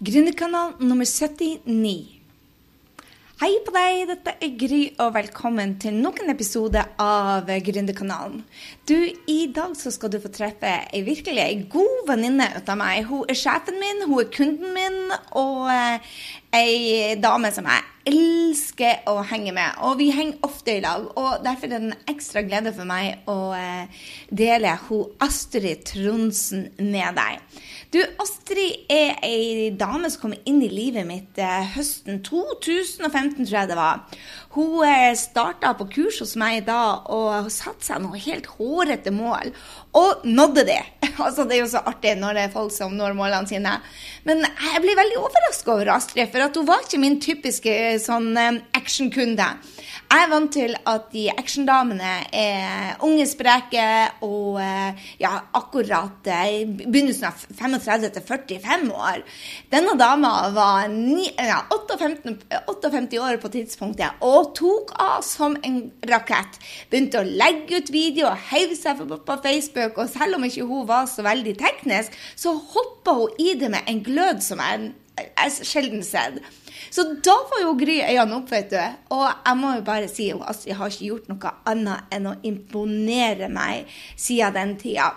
Gründerkanal nummer 79. Hei på deg, dette er Gry, og velkommen til nok en episode av Gründerkanalen. Du, i dag så skal du få treffe ei virkelig ei god venninne av meg. Hun er sjefen min, hun er kunden min, og eh, ei dame som jeg elsker å henge med. Og vi henger ofte i lag, og derfor er det en ekstra glede for meg å eh, dele hun Astrid Tronsen med deg. Du, Astrid er ei dame som kom inn i livet mitt eh, høsten 2015, tror jeg det var. Hun eh, starta på kurs hos meg da og satte seg noe helt hårete mål. Og nådde det. altså, det er jo så artig når det er folk som når målene sine. Men jeg blir veldig overraska over Astrid, for at hun var ikke min typiske sånn eh, actionkunde. Jeg er vant til at de actiondamene er unge, spreke og eh, ja, akkurat i begynnelsen av 35 til 45 år. Denne dama var 9, ja, 58, 58, år på tidspunktet og tok av som en rakett. Begynte å legge ut video og heiv seg på Facebook, og selv om ikke hun var så veldig teknisk, så hoppa hun i det med en glød som jeg, jeg sjelden sett. Så da får jo Gry øynene opp, vet du. Og jeg må jo bare si at Astrid har ikke gjort noe annet enn å imponere meg siden den tida.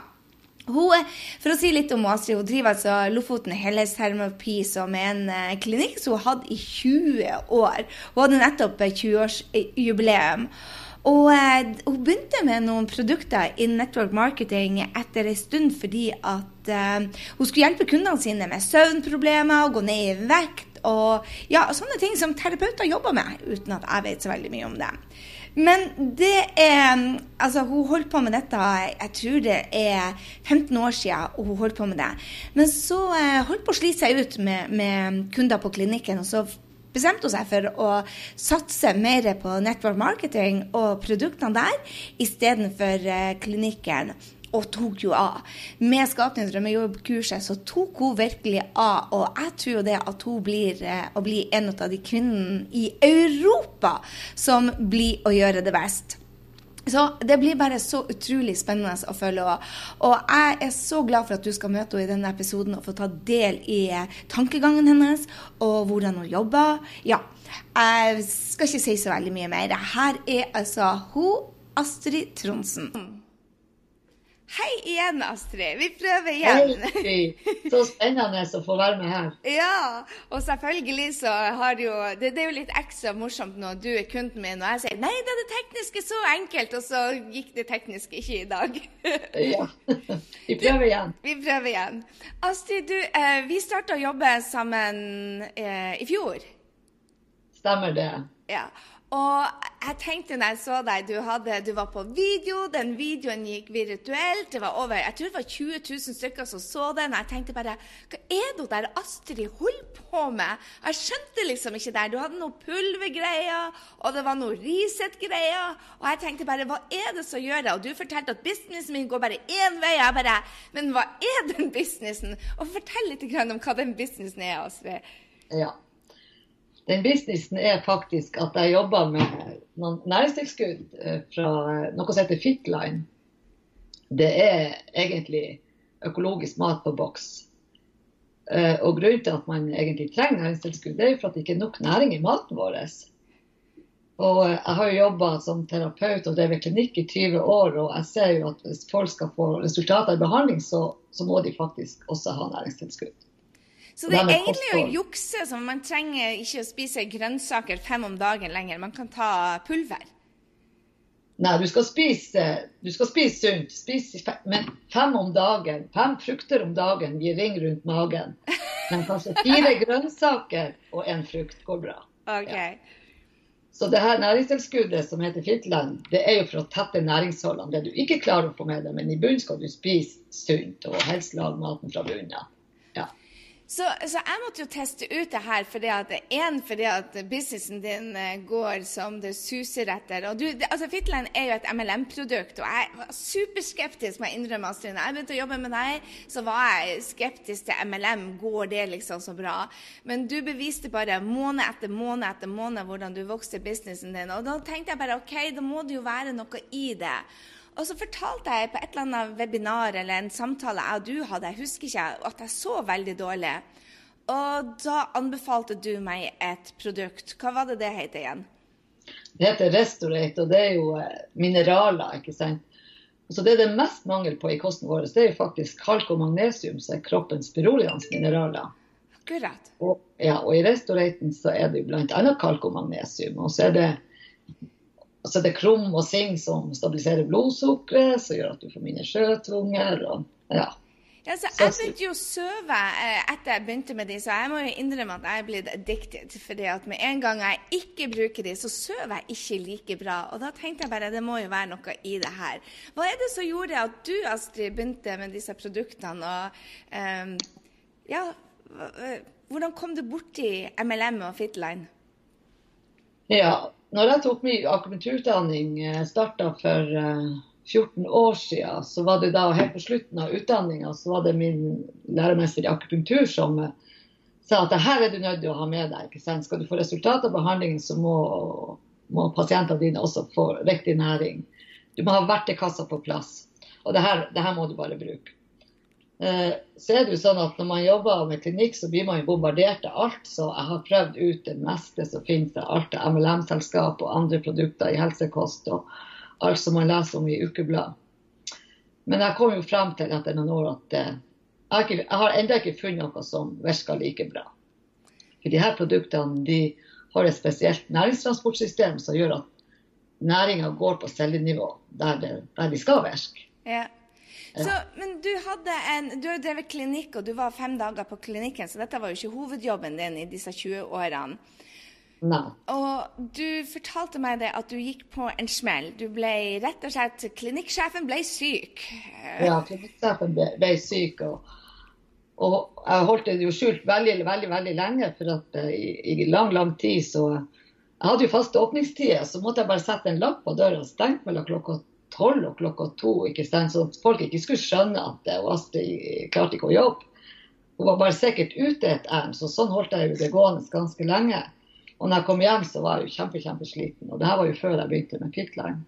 Hun, for å si litt om Astrid, hun driver altså Lofoten helhetsterapi som er en eh, klinikk som hun hadde i 20 år. Hun hadde nettopp 20-årsjubileum. Og eh, hun begynte med noen produkter i network marketing etter en stund fordi at eh, hun skulle hjelpe kundene sine med søvnproblemer, gå ned i vekt og ja, sånne ting som terapeuter jobber med, uten at jeg vet så veldig mye om det. Men det er Altså, hun holdt på med dette jeg tror det er 15 år siden hun holdt på med det. Men så eh, holdt på å slite seg ut med, med kunder på klinikken, og så bestemte hun seg for å satse mer på network marketing og produktene der istedenfor eh, klinikken og tok jo av. Med Skapningens drømmejobb-kurset så tok hun virkelig av, og jeg tror jo det at hun blir eh, å bli en av de kvinnene i Europa som blir å gjøre det best. Så det blir bare så utrolig spennende å følge henne. Og jeg er så glad for at du skal møte henne i denne episoden og få ta del i eh, tankegangen hennes og hvordan hun jobber. Ja, jeg skal ikke si så veldig mye mer. Her er altså hun Astrid Tronsen. Hei igjen, Astrid. Vi prøver igjen. Hei, så spennende å få være med her. Ja, og selvfølgelig så har jo det, det, er jo litt ekstra morsomt når du er kunden min, og jeg sier nei, det er det tekniske så enkelt, og så gikk det tekniske ikke i dag. ja. Vi prøver igjen. Vi prøver igjen. Astrid, du, eh, vi starta å jobbe sammen eh, i fjor. Stemmer det. Ja. Og jeg tenkte når jeg så deg, du, hadde, du, var på video, den videoen gikk virtuelt. Det var over, jeg tror det var 20 000 stykker som så den. Jeg tenkte bare Hva er det der Astrid holder på med? Jeg skjønte liksom ikke det. Du hadde noe pulvergreier, og det var noe Riset-greier. Og jeg tenkte bare Hva er det som gjør det? Og du fortalte at businessen min går bare én vei. Jeg bare Men hva er den businessen? Og fortell litt om hva den businessen er, Astrid. Ja. Den businessen er faktisk at jeg jobber med noen næringstilskudd eh, fra noe som heter Fitline. Det er egentlig økologisk mat på boks. Eh, og grunnen til at man egentlig trenger næringstilskudd, det er jo for at det ikke er nok næring i maten vår. Og jeg har jo jobba som terapeut og drevet klinikk i 20 år, og jeg ser jo at hvis folk skal få resultater i behandling, så, så må de faktisk også ha næringstilskudd. Så det er egentlig å jukse. som Man trenger ikke å spise grønnsaker fem om dagen lenger. Man kan ta pulver. Nei, du skal spise, du skal spise sunt. Spise fem, men fem om dagen. Fem frukter om dagen gir ring rundt magen. Men kanskje fire grønnsaker og en frukt går bra. Okay. Ja. Så det her næringstilskuddet som heter Fitland, det er jo for å tette næringshullene. Det du ikke klarer å få med deg, men i bunnen skal du spise sunt og helst lage maten fra bunnen av. Så, så, jeg måtte jo teste ut det her fordi at, en, fordi at businessen din eh, går som det suser etter. Og du, altså Fitland er jo et MLM-produkt, og jeg var superskeptisk, må jeg innrømme. Astrid. Jeg begynte å jobbe med deg, så var jeg skeptisk til MLM. Går det liksom så bra? Men du beviste bare måned etter måned etter måned hvordan du vokste businessen din. Og da tenkte jeg bare OK, da må det jo være noe i det. Og så fortalte jeg på et eller annet webinar eller en samtale jeg og du hadde, jeg husker ikke, at jeg så veldig dårlig. Og da anbefalte du meg et produkt. Hva var det det het igjen? Det heter Restorate, og det er jo eh, mineraler, ikke sant. Så Det er det mest mangel på i kosten vår, det er jo faktisk kalk og magnesium, som er kroppens mineraler. Akkurat. Og, ja, og i Restoraten så er det jo bl.a. kalk og magnesium. Og så er det så er det krum og sing som stabiliserer blodsukkeret, som gjør at du får mindre skjøtvunger. Og, ja. Ja, så jeg begynte jo å søve eh, etter jeg begynte med de, så jeg må jo innrømme at jeg er blitt addicted. fordi at med en gang jeg ikke bruker de, så søver jeg ikke like bra. Og da tenkte jeg bare det må jo være noe i det her. Hva er det som gjorde at du, Astrid, begynte med disse produktene? Og um, ja, hvordan kom du borti MLM og Fitline? Ja, når jeg tok min akupunkturutdanning, eh, starta for uh 14 år siden, så var det da helt på slutten av utdanninga, så var det min læremester i akupunktur som eh, sa at det her er du nødt til å ha med deg. ikke sant? Skal du få resultat av behandlingen, så må, må pasientene dine også få riktig næring. Du må ha verktøykassa på plass. Og det her, det her, må du bare bruke. Eh, så er det jo sånn at Når man jobber med klinikk, så blir man jo bombardert av alt. Så jeg har prøvd ut det meste som finnes av alt av MLM-selskap og andre produkter i helsekost. og alt som man leser om i ukeblad. Men jeg kom jo frem til etter noen år at eh, jeg, har ennå ikke funnet noe som virker like bra. For de her produktene de har et spesielt næringstransportsystem som gjør at næringa går på cellenivå der, der de skal virke. Ja. Så, men du en, du har drevet klinikk, og du var fem dager på klinikken, så dette var jo ikke hovedjobben din i disse 20 årene. Nei. Og du fortalte meg det at du gikk på en smell. Du ble rett og slett Klinikksjefen ble syk. Ja, klinikksjefen ble, ble syk. Og, og, jeg holdt det jo skjult veldig, veldig veldig lenge. For at uh, i, i, lang, lang tid så Jeg hadde jo faste åpningstider, så måtte jeg bare sette en lapp på døra og stenge mellom klokka tolv og klokka to. ikke sant? Så folk ikke skulle skjønne at Astrid klarte ikke å jobbe. Hun var bare sikkert ute et ærend, så sånn holdt jeg det gående ganske lenge. Og når jeg kom hjem, så var jeg jo kjempe, kjempesliten. Og det her var jo før jeg begynte med Fitline.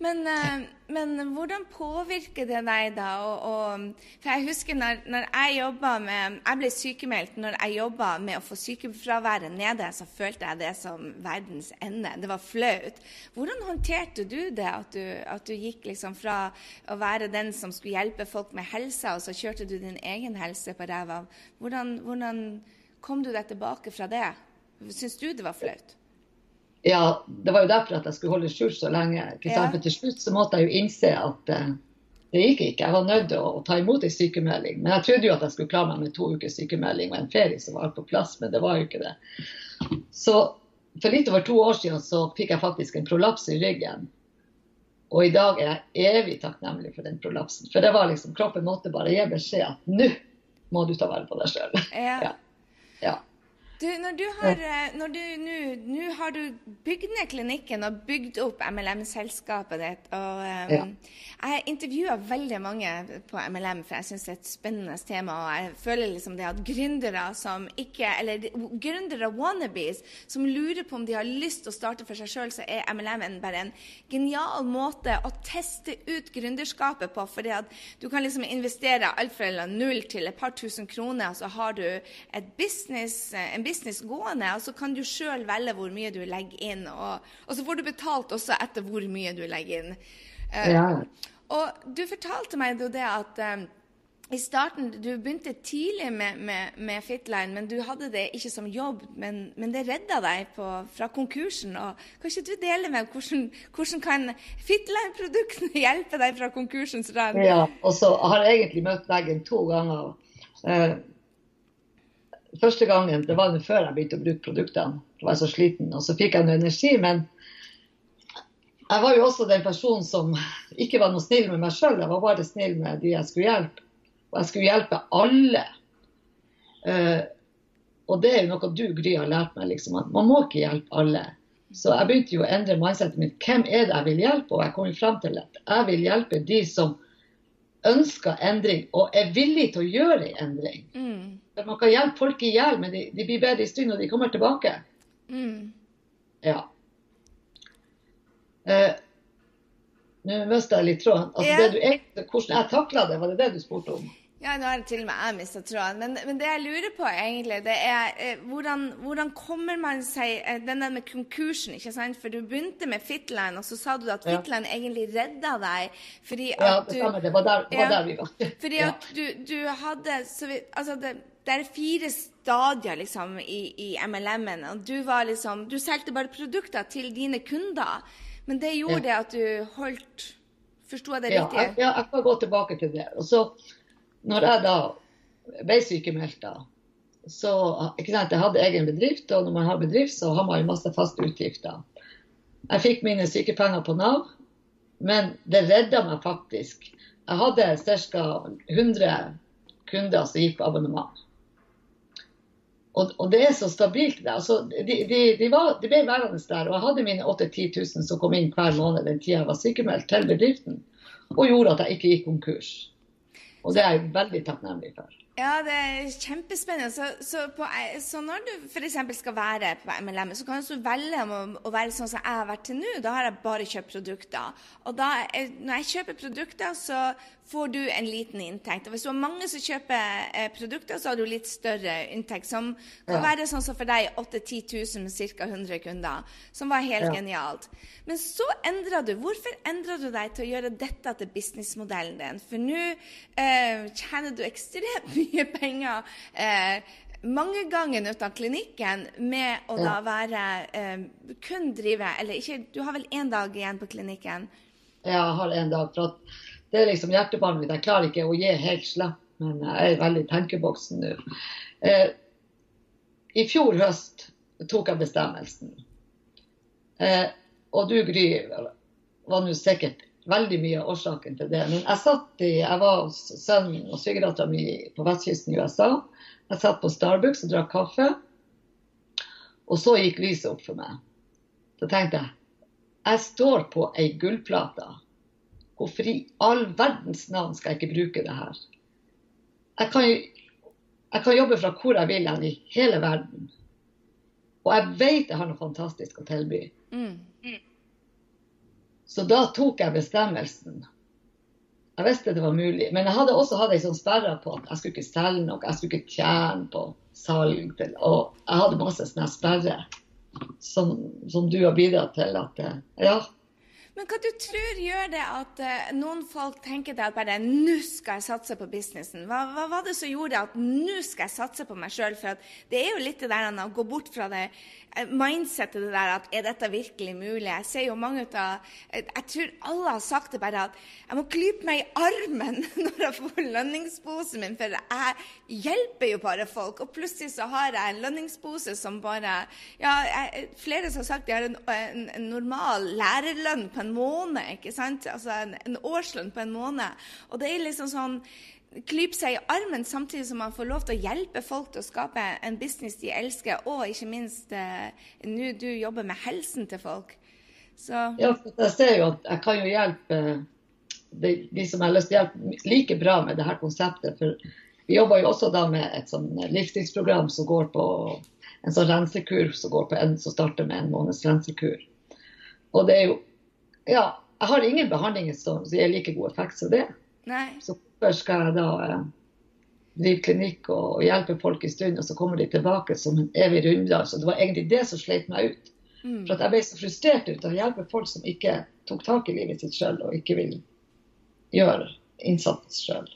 Men, eh, men, hvordan påvirker det deg da? Og, og, for jeg husker når, når jeg jobba med Jeg ble sykemeldt når jeg jobba med å få sykefraværet nede, så følte jeg det som verdens ende. Det var flaut. Hvordan håndterte du det, at du, at du gikk liksom fra å være den som skulle hjelpe folk med helsa, og så kjørte du din egen helse på ræva? Hvordan, hvordan kom du deg tilbake fra det? Syns du det var flaut? Ja, det var jo derfor at jeg skulle holde skjult så lenge. Ja. For til slutt så måtte jeg jo innse at uh, det gikk ikke. Jeg var nødt til å, å, ta imot en sykemelding. Men jeg trodde jo at jeg skulle klare meg med to ukers sykemelding og en ferie som var på plass, men det var jo ikke det. Så for litt over to år siden så fikk jeg faktisk en prolaps i ryggen. Og i dag er jeg evig takknemlig for den prolapsen. For det var liksom, kroppen måtte bare gi beskjed at nå må du ta vare på deg sjøl. Ja. ja. ja. Du, når du har, eh, når du, nå, har du bygd ned klinikken og bygd opp MLM-selskapet ditt. og um, ja. Jeg intervjua veldig mange på MLM, for jeg syns det er et spennende tema. og Jeg føler liksom det at gründere som ikke, eller gründere wannabes som lurer på om de har lyst til å starte for seg sjøl, så er MLM en, bare en genial måte å teste ut gründerskapet på. fordi at du kan liksom investere alt fra null til et par tusen kroner, og så har du business, en business business gående, og så kan du sjøl velge hvor mye du legger inn. Og, og, så får du betalt også etter hvor mye du legger inn. Uh, ja. Og du fortalte meg det at um, i starten, Du begynte tidlig med, med, med, Fitline, men du hadde det ikke som jobb. Men, men det redda deg på, fra konkursen. og Kan ikke du dele med hvordan, hvordan kan Fitline-produktene hjelpe deg fra konkursens rand? Ja, og så har jeg egentlig møtt veggen to ganger. Uh, første gangen det var før jeg begynte å bruke produktene. Da var jeg så sliten, og så fikk jeg noe energi. Men jeg var jo også den personen som ikke var noe snill med meg sjøl. Jeg var bare snill med de jeg skulle hjelpe. Og jeg skulle hjelpe alle. Uh, og det er jo noe du, Gry, har lært meg, liksom, at man må ikke hjelpe alle. Så jeg begynte jo å endre mindsetet mitt. Hvem er det jeg vil hjelpe? Og jeg kom fram til at jeg vil hjelpe de som ønsker endring og er villig til å gjøre en endring. Mm. Man kan hjelpe folk i hjel, men de, de, blir bedre i stund når de kommer tilbake. Mm. Ja. Eh, Nå mista jeg litt tråden. Altså, ja. hvordan jeg takla det, var det det du spurte om? Ja, nå har til og med jeg mista tråden. Men, men, det jeg lurer på, egentlig, det er eh, hvordan, hvordan, kommer man seg eh, Den der med konkursen, ikke sant? For du begynte med Fitland, og så sa du at ja. Fitline egentlig redda deg fordi at ja, det stemmer. Det var der, var ja, der vi var. fordi at du, du hadde så vidt Altså, det, det, er fire stadier liksom i, i MLM-en, og du var liksom Du solgte bare produkter til dine kunder, men det gjorde det at du holdt Forsto jeg det riktig? Ja, jeg, ja, jeg kan gå tilbake til det. Og så når jeg da ble sykemeldt, da, så ikke sant, Jeg hadde egen bedrift, og når man har bedrift, så har man jo masse faste utgifter. Jeg fikk mine sykepenger på Nav, men det redda meg faktisk. Jeg hadde ca. 100 kunder som gikk på abonnement. Og, og, det er så stabilt Altså, de, de, de, var, de, ble værende der. Og jeg hadde mine 8000-10 000 som kom inn hver måned den tida jeg var sykemeldt, til bedriften. Og gjorde at jeg ikke gikk konkurs. Og det er jeg veldig takknemlig for. Ja, det er kjempespennende. Så, så, på, så når du f.eks. skal være på MLM, så kan du velge å, å, være sånn som jeg har vært til nå. Da har jeg bare kjøpt produkter. Og da, når jeg kjøper produkter, så får du en liten inntekt. Og hvis du har mange som kjøper eh, produkter, så har du litt større inntekt. Som kan ja. være sånn som for deg 8000-10 000 med ca. 100 kunder. Som var helt ja. genialt. Men så endra du. Hvorfor endra du deg til å gjøre dette til businessmodellen din? For nå eh, tjener du ekstremt mye penger. Eh, mange ganger ut av klinikken med å da være eh, kun drive Eller ikke, du har vel én dag igjen på klinikken? Ja, jeg har én dag. for det er liksom hjertebarnet mitt. Jeg klarer ikke å gi helt slipp, men jeg er veldig i tenkeboksen nå. Eh, I fjor høst tok jeg bestemmelsen. Eh, og du, Gry, var nå sikkert veldig mye av årsaken til det. Men jeg satt i, jeg var hos sønnen og svigerdattera mi på vestkysten i USA. Jeg satt på Starbucks og drakk kaffe. Og så gikk lyset opp for meg. Så tenkte jeg jeg står på ei gullplate Hvorfor i all verdens navn skal jeg ikke bruke det her? Jeg kan, jeg kan jobbe fra hvor jeg vil hen i hele verden. Og jeg vet jeg har noe fantastisk å tilby. Mm. Så da tok jeg bestemmelsen. Jeg visste det var mulig. Men jeg hadde også hatt ei sånn sperre på at jeg skulle ikke selge noe, jeg skulle ikke tjene på salg. Til, og jeg hadde masse sånne sperrer som, som, du har bidratt til at Ja, men hva du tror gjør det at uh, noen folk tenker det at bare nå skal jeg satse på businessen? Hva, hva var det som gjorde at nå skal jeg satse på meg sjøl? For det er jo litt det der å gå bort fra det uh, mindsetet det der at er dette virkelig mulig? Jeg ser jo mange ut av uh, Jeg tror alle har sagt det bare at jeg må klype meg i armen når jeg får lønningsposen min, for jeg hjelper jo bare folk. Og plutselig så har jeg en lønningspose som bare Ja, jeg, flere som har sagt de har en, en, normal lærerlønn på en måned, ikke sant? Altså en, en årslønn på en måned. Og det er liksom sånn klype seg i armen samtidig som man får lov til å hjelpe folk til å skape en business de elsker, og ikke minst eh, nå du jobber med helsen til folk. Så. Ja, for jeg ser jo at jeg kan jo hjelpe de, de som har lyst til å hjelpe like bra med det her konseptet. For vi jobber jo også da med et sånn livsstilsprogram som går på en sånn rensekur som går på en som starter med en måneds rensekur. Og det er jo Ja, jeg har ingen behandlinger som gir like god effekt som det. Nei. Så hvorfor skal jeg da eh, drive klinikk og hjelpe folk en stund, og så kommer de tilbake som en evig runddans. Så det var egentlig det som sleit meg ut. Mm. For jeg ble så frustrert ut av å hjelpe folk som ikke tok tak i livet sitt sjøl, og ikke vil gjøre innsats sjøl.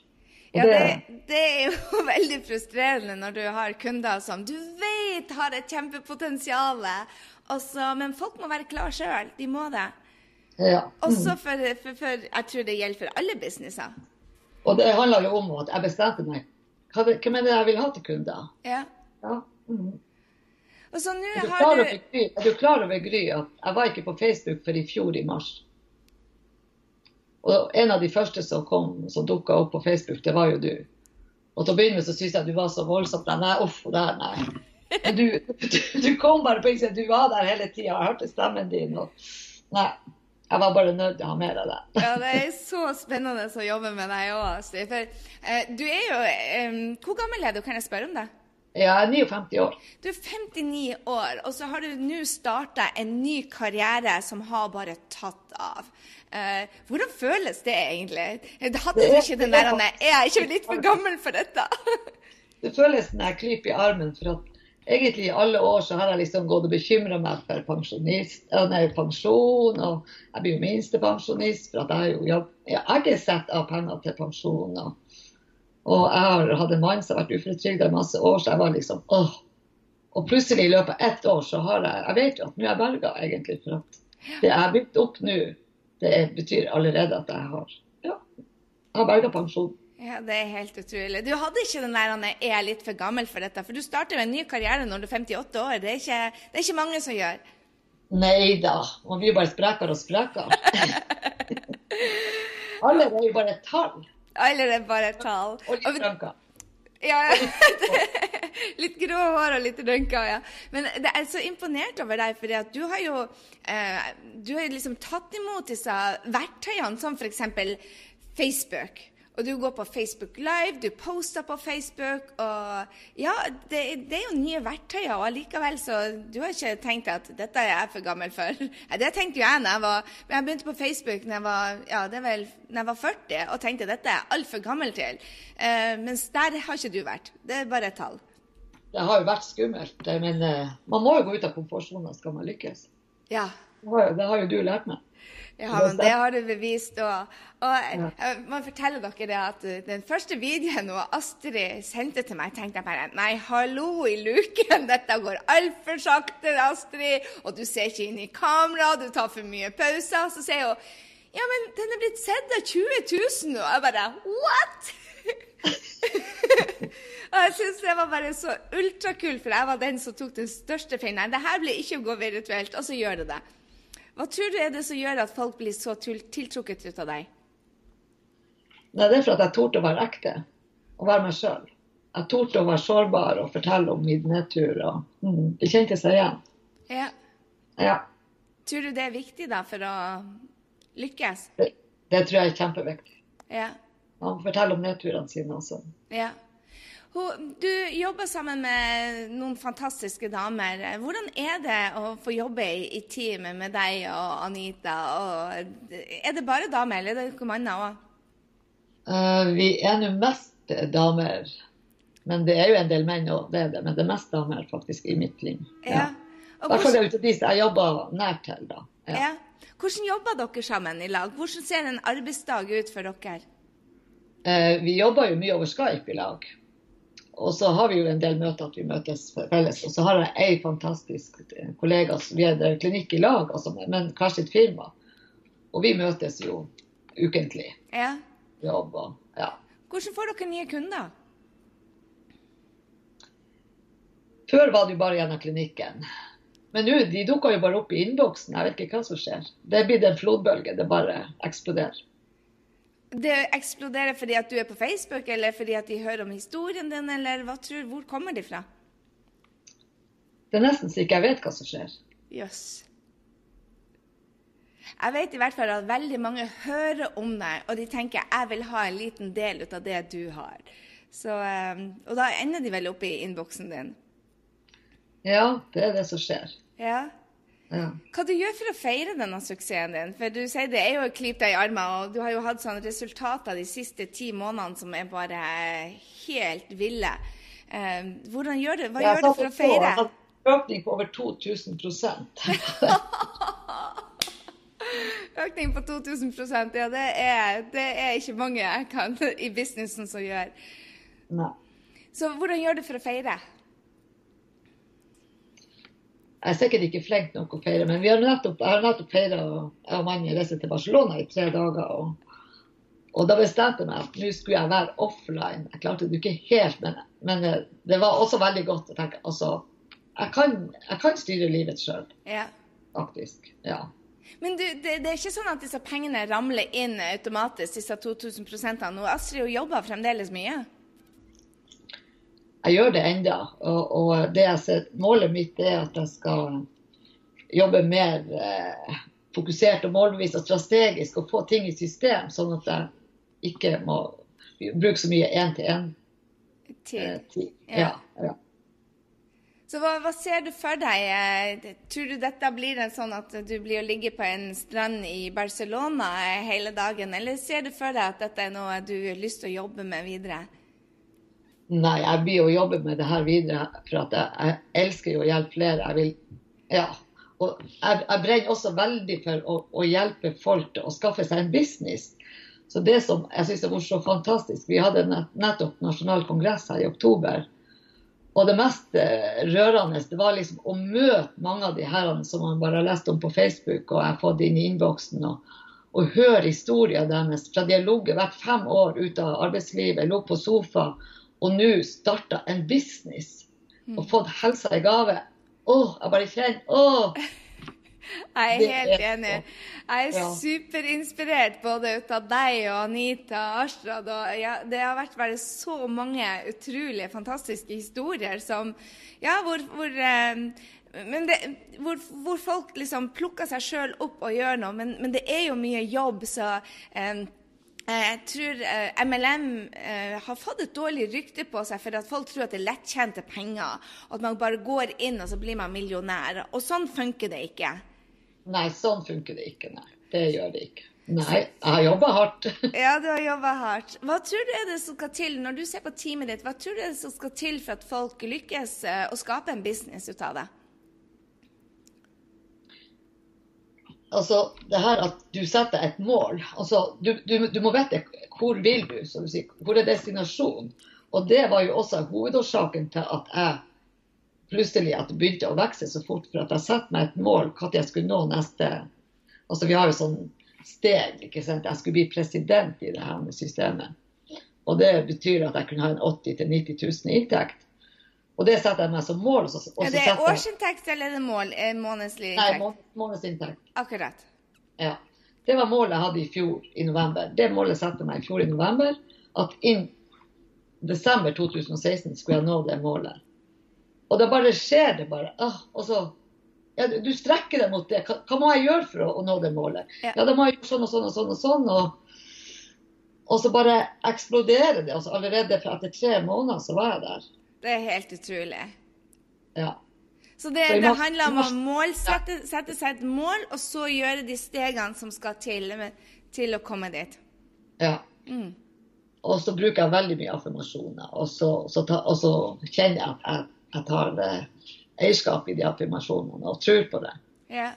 Ja, det, det, er jo veldig frustrerende når du har kunder som du vet har et kjempepotensial, men folk må være klar sjøl. De må det. Ja. Mm. Også for, for, for, Jeg tror det gjelder for alle businesser. Og det handler jo om at jeg bestemte meg. Hvem er det jeg vil ha til kunder? Ja. ja. Mm. Og så nå har du Er du klar over, Gry, at jeg var ikke på Facebook før i fjor i mars? Og en av de første som kom, som dukka opp på Facebook, det var jo du. Og til å begynne med så syntes jeg at du var så voldsomt Nei, uff, det her, nei. Men du, du, du kom bare på innsiden. Du var der hele tida. Jeg hørte stemmen din. Og, nei. Jeg var bare nødt til å ha mer av det. ja, det er så spennende å jobbe med deg òg, For eh, du er jo eh, Hvor gammel er du, kan jeg spørre om det? Jeg er 59 år. Du er 59 år, og så har du nå starta en ny karriere som har bare tatt av. Uh, hvordan føles det egentlig? Det hadde du ikke den der Er jeg ikke litt for gammel for dette? det føles når jeg klyper i armen. For at egentlig i alle år så har jeg liksom gått og bekymra meg for nei, pensjon. Og jeg blir jo minstepensjonist, for at jeg, jo, jeg har ikke sett av penger til pensjon. og og jeg har hatt en mann som har vært uføretrygda i masse år, så jeg var liksom åh. Og plutselig i løpet av ett år så har jeg Jeg vet jo at nå er jeg berga, egentlig. For at det jeg har bygd opp nå, det betyr allerede at jeg har ja, har berga pensjon. Ja, Det er helt utrolig. Du hadde ikke den der 'jeg er litt for gammel for dette', for du starter en ny karriere når du er 58 år. Det er ikke, det er ikke mange som gjør. Nei da. Man blir bare sprekere og sprekere. Alle er jo bare et tall. Alle er bare tall. Og litt rønka. Ja, litt grå hår og litt rønka, ja. Men det er så imponert over deg, for du har jo eh, du har liksom tatt imot disse verktøyene, som f.eks. Facebook. Og du går på Facebook Live, du poster på Facebook, og ja, det, det er jo nye verktøyer, og allikevel så Du har ikke tenkt at dette er jeg for gammel for? Det tenkte jo jeg da jeg var Men Jeg begynte på Facebook når jeg var, ja, det er vel, når jeg var 40 og tenkte dette er jeg altfor gammel til. Uh, mens der har ikke du vært. Det er bare et tall. Det har jo vært skummelt, men uh, man må jo gå ut av komfortsonen skal man lykkes. Ja. Det har jo du lært meg. Ja, men det har du bevist. Og, og jeg må fortelle dere det at den første videoen Astrid sendte til meg, tenkte jeg bare Nei, hallo i luken, dette går altfor sakte, Astrid. Og du ser ikke inn i kamera, du tar for mye pauser. Så sier hun ja, men den er blitt sett av 20 000 nå. Og jeg bare what? og jeg syns det var bare så ultrakult, for jeg var den som tok den største feilen. Det her blir ikke å gå virtuelt, og så gjør det det. Hva tror du er det som gjør at folk blir så tiltrukket ut av deg? Nei, det er for at jeg torde å være ekte og være meg sjøl. Jeg torde å være sårbar og fortelle om min nedtur. og mm, Det kjente seg igjen. Ja. ja. Tror du det er viktig da for å lykkes? Det, det tror jeg er kjempeviktig. Ja. Man forteller om nedturene sine også. Ja. Du jobber sammen med noen fantastiske damer. Hvordan er det å få jobbe i, team med deg og Anita? Og er det bare damer, eller er det noen andre òg? Uh, vi er nå mest damer. Men det er jo en del menn òg, det er det. Men det er mest damer faktisk i mitt liv. Ja. I hvert fall de som jeg jobber nært til. da. Ja. ja. Hvordan jobber dere sammen i lag? Hvordan ser en arbeidsdag ut for dere? Uh, vi jobber jo mye over Skype i lag. Og så har vi jo en del møter at vi møtes felles. Og så har jeg ei fantastisk kollega som vi er klinikk i lag, altså, men hver sitt firma. Og vi møtes jo ukentlig. Ja. Jobb og ja. Hvordan får dere nye kunder? Før var det jo bare gjennom klinikken. Men nå de dukker jo bare opp i innboksen. Jeg vet ikke hva som skjer. Det blitt en flodbølge. Det bare eksploderer. Det eksploderer fordi at du er på Facebook, eller fordi at de hører om historien din, eller hva tror, hvor kommer de fra? Det er nesten så ikke jeg vet hva som skjer. Jøss. Yes. Jeg vet i hvert fall at veldig mange hører om deg, og de tenker jeg vil ha en liten del ut av det du har. Så, ehm, og da ender de vel opp i innboksen din? Ja, det er det som skjer. Ja. Ja. Hva du gjør for å feire denne suksessen din? For du sier det er jo å klype deg i armen, og du har jo hatt sånne resultater de siste ti månedene som er bare helt ville. Uh, hvordan gjør du, Hva gjør du for å feire? Jeg har hatt økning på over 2000 Økning på 2000% ja det er, det er ikke mange jeg kan, i businessen som gjør. Nei. Så hvordan gjør du for å feire? Jeg er sikkert ikke flink nok å feire, men vi har nettopp, jeg har nettopp feira Jeg og mannen reiste til Barcelona i tre dager. Og, og da bestemte jeg meg at nå skulle jeg være offline. Jeg klarte det ikke helt, men, men det var også veldig godt å tenke altså, jeg, kan, jeg kan styre livet sjøl, ja. faktisk. Ja. Men du, det, det, er ikke sånn at disse pengene ramler inn automatisk, disse 2000 prosentene. Og Astrid jobber fremdeles mye? Jeg gjør det enda. Og, og det ser, målet mitt er at jeg skal jobbe mer eh, fokusert og målbevisst og strategisk og få ting i system, sånn at jeg ikke må bruke så mye én-til-én. Tid. Eh, ja. Ja, Så hva, hva, ser du for deg? Eh, tror du dette blir en sånn at du blir å ligge på en strand i Barcelona hele dagen, eller ser du for deg at dette er noe du har lyst til å jobbe med videre? Nei, jeg blir å jobbe med det her videre, for at jeg, jeg elsker jo å hjelpe flere. Jeg vil, ja. Og jeg, jeg brenner også veldig for å, å, hjelpe folk til å skaffe seg en business. Så det som jeg syns var så fantastisk Vi hadde nettopp nasjonal kongress her i oktober. Og det mest eh, rørende det var liksom å møte mange av de herrene som man bare har lest om på Facebook, og jeg har fått inn i innboksen. Og, og høre historien deres fra de har ligget hvert fem år ute av arbeidslivet, lå på sofa og nå starta en business og mm. fått helsa i gave. Å, jeg bare kjenner Å! Jeg er helt enig. Jeg er superinspirert både ut av deg og Anita Ashrad. Og ja, det har vært bare så mange utrolig fantastiske historier som Ja, hvor, hvor eh, det, hvor, hvor, folk liksom plukker seg sjøl opp og gjør noe, men, men, det er jo mye jobb, så Eh, jeg tror MLM eh, eh, har fått et dårlig rykte på seg for at folk tror at det er lettjente penger. At man bare går inn og så blir man millionær. Og sånn funker det ikke. Nei, sånn funker det ikke. Nei, det gjør det ikke. Nei, jeg har jobba hardt. ja, du har jobba hardt. Hva tror du er det som skal til, når du ser på teamet ditt, hva tror du er det som skal til for at folk lykkes å skape en business ut av det? Altså det her at du setter et mål. Altså, du, du, du må vite hvor vil du, som du sier. Hvor er destinasjonen? Og det var jo også hovedårsaken til at jeg plutselig at det begynte å vokse så fort. For at jeg satte meg et mål når jeg skulle nå neste Altså vi har jo sånn steg. ikke sant? Jeg skulle bli president i det her med systemet. Og det betyr at jeg kunne ha en 80 000-90 000 i inntekt. Og det setter jeg meg som mål. Også er det årsinntekt eller er det mål, Månedslig inntekt? Nei, månedsinntekt. Akkurat. Ja. Det var målet jeg hadde i fjor i november. Det målet satte jeg meg i fjor i november. At innen desember 2016 skulle jeg nå det målet. Og da bare skjer det bare. Ah, og så ja, Du strekker deg mot det. Hva, hva, må jeg gjøre for å, å nå det målet? Ja. ja, da må jeg gjøre sånn og sånn og sånn og sånn. Og, og så bare eksploderer det. Altså, allerede etter tre måneder så var jeg der. Det er helt utrolig. Ja. Så det, det handler om å målsette, sette seg et mål, og så gjøre de stegene som skal til til å komme dit. Ja. Mm. Og så bruker jeg veldig mye affirmasjoner. Og så, så, ta, og så kjenner jeg at jeg, jeg tar det, eierskap i de affirmasjonene og tror på det. Ja.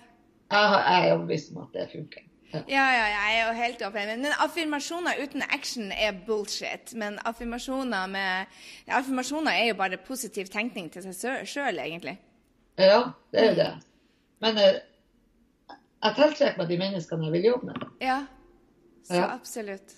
Jeg, jeg er overbevist om at det funker. Ja, ja, jeg er jo helt åpen. Men affirmasjoner uten action er bullshit. Men affirmasjoner, med, affirmasjoner er jo bare positiv tenkning til seg sjøl, egentlig. Ja, det er jo det. Men eh, jeg tiltrekker meg de menneskene jeg vil jobbe med. Ja, så ja. absolutt.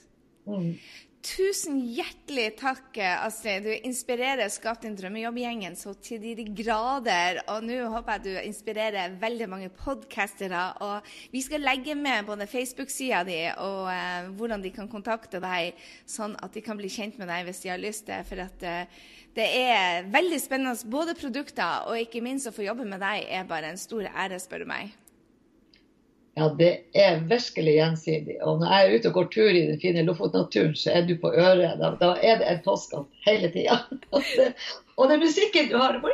Mm. Tusen hjertelig takk, Astrid. Du inspirerer Skap din drømmejobb-gjengen så til de grader. Og nå håper jeg du inspirerer veldig mange podkastere. Og vi skal legge med både Facebook-sida di og eh, hvordan de kan kontakte deg, sånn at de kan bli kjent med deg hvis de har lyst til For at eh, det er veldig spennende. Både produkter og ikke minst å få jobbe med deg er bare en stor ære, spør du meg. Ja, det er virkelig gjensidig. Og når jeg er ute og går tur i den fine Lofotnaturen, så er du på øret. Da, da er det en postkast hele tida. Og, er musikken du har.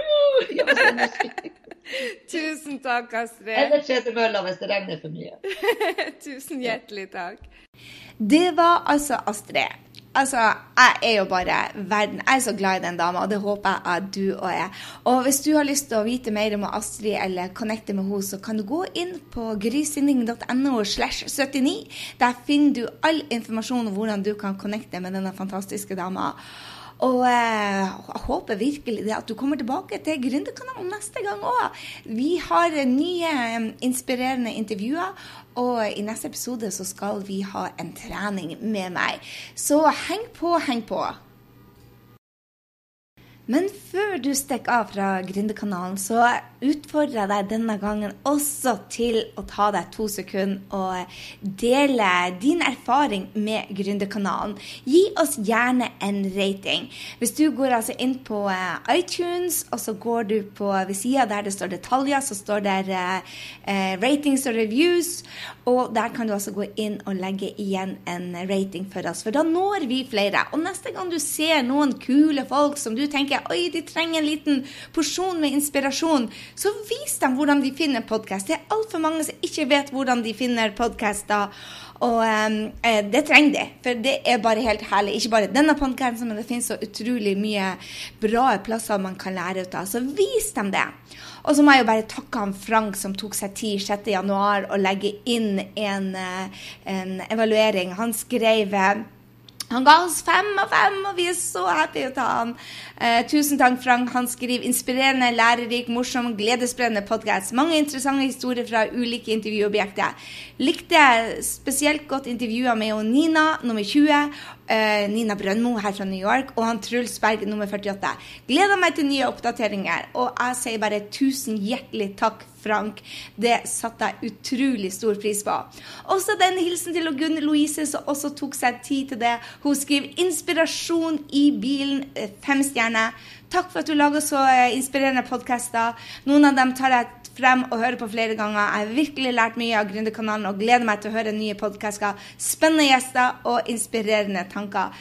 Tusen takk, Astrid. Eller tredemølla hvis det regner for mye. Tusen hjertelig takk. Det var altså Astrid. Altså, jeg er jo bare verden. Jeg er så glad i den dama, og det håper jeg at du òg er. Og hvis du har lyst til å vite mer om Astrid eller connecte med henne, så kan du gå inn på grysynding.no slash 79. Der finner du all informasjon om hvordan du kan connecte med denne fantastiske dama. Og eh, jeg håper virkelig at du kommer tilbake til Gründerkanalen neste gang òg. Vi har nye eh, inspirerende intervjuer, og i neste episode så skal vi ha en trening med meg. Så heng på, heng på. Men før du stikker av fra Gründerkanalen, så utfordrer deg denne gangen også til å ta deg to sekunder og dele din erfaring med Gründerkanalen. Gi oss gjerne en rating. Hvis du går altså inn på eh, iTunes, og så går du på ved sida der det står detaljer, så står der uh, ratings og reviews. Og der kan du altså gå inn og legge igjen en rating for oss, for da når vi flere. Og neste gang du ser noen kule folk som du tenker oi, de trenger en liten porsjon med inspirasjon, så vis dem hvordan de finner podkast. Det er altfor mange som ikke vet hvordan de finner podkaster. Og um, det trenger de, for det er bare helt herlig. Ikke bare denne podkasten, men det finnes så utrolig mye bra plasser man kan lære ut av. Så vis dem det. Og så må jeg jo bare takke han Frank som tok seg tid 6.1 å legge inn en, eh, en evaluering. Han skrev eh, han ga oss fem av fem, og vi er så happy å ta han. Eh, tusen takk, Frank. Han skriver inspirerende, lærerik, morsom, gledesspredende podkast. Mange interessante historier fra ulike intervjuobjekter. Likte spesielt godt intervjua med Nina, nummer 20, uh, Nina Brøndmo her fra New York og han Truls Berg nummer 48. Gleder meg til nye oppdateringer, og jeg sier bare tusen hjertelig takk, Frank. Det satte jeg utrolig stor pris på. Også den hilsen til Gunn Louise, som også tok seg tid til det. Hun skriver 'inspirasjon i bilen', eh, fem stjerner. Takk for at du lager så eh, inspirerende podkaster. Noen av dem tar jeg frem og hører på flere ganger. Jeg har virkelig lært mye av Gründerkanalen og gleder meg til å høre nye podkaster, spennende gjester og inspirerende tanker.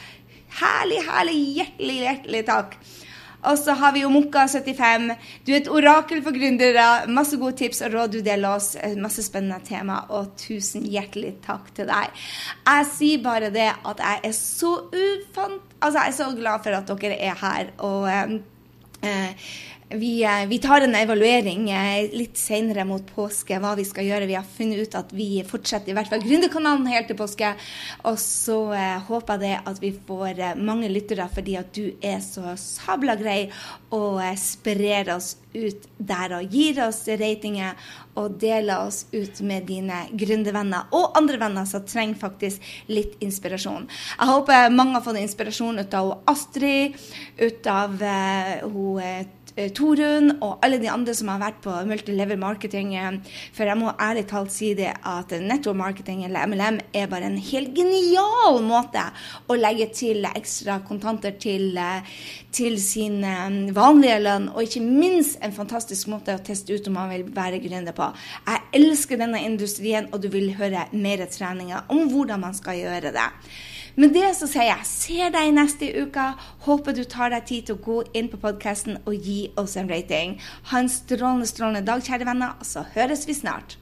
Herlig, herlig, hjertelig, hjertelig takk. Og så har vi jo Mokka75. Du er et orakel for gründere. Masse gode tips og råd du deler oss. Masse spennende tema. Og tusen hjertelig takk til deg. Jeg sier bare det at jeg er så ufant... Altså, jeg er så glad for at dere er her. Og eh, eh vi, eh, vi, tar en evaluering eh, litt senere mot påske, hva vi skal gjøre. Vi har funnet ut at vi fortsetter i hvert fall Gründerkanalen helt til påske. Og så eh, håper jeg det at vi får mange lyttere fordi at du er så sabla grei og sprer oss ut der og gir oss ratinger og deler oss ut med dine gründervenner og andre venner som trenger faktisk litt inspirasjon. Jeg håper mange har fått inspirasjon ut av Astrid, ut av uh, hun Torunn og alle de andre som har vært på multilevel marketing. Eh, for jeg må ærlig talt si det at network marketing eller MLM er bare en helt genial måte å legge til ekstra kontanter til, eh, til sin vanlige lønn, og ikke minst en fantastisk måte å teste ut om man vil være gründer på. Jeg elsker denne industrien, og du vil høre mer treninger om hvordan man skal gjøre det. Med det så sier jeg ser deg neste uke. Håper du tar deg tid til å gå inn på podkasten og gi oss en rating. Ha en strålende, strålende dag, kjære venner, så høres vi snart.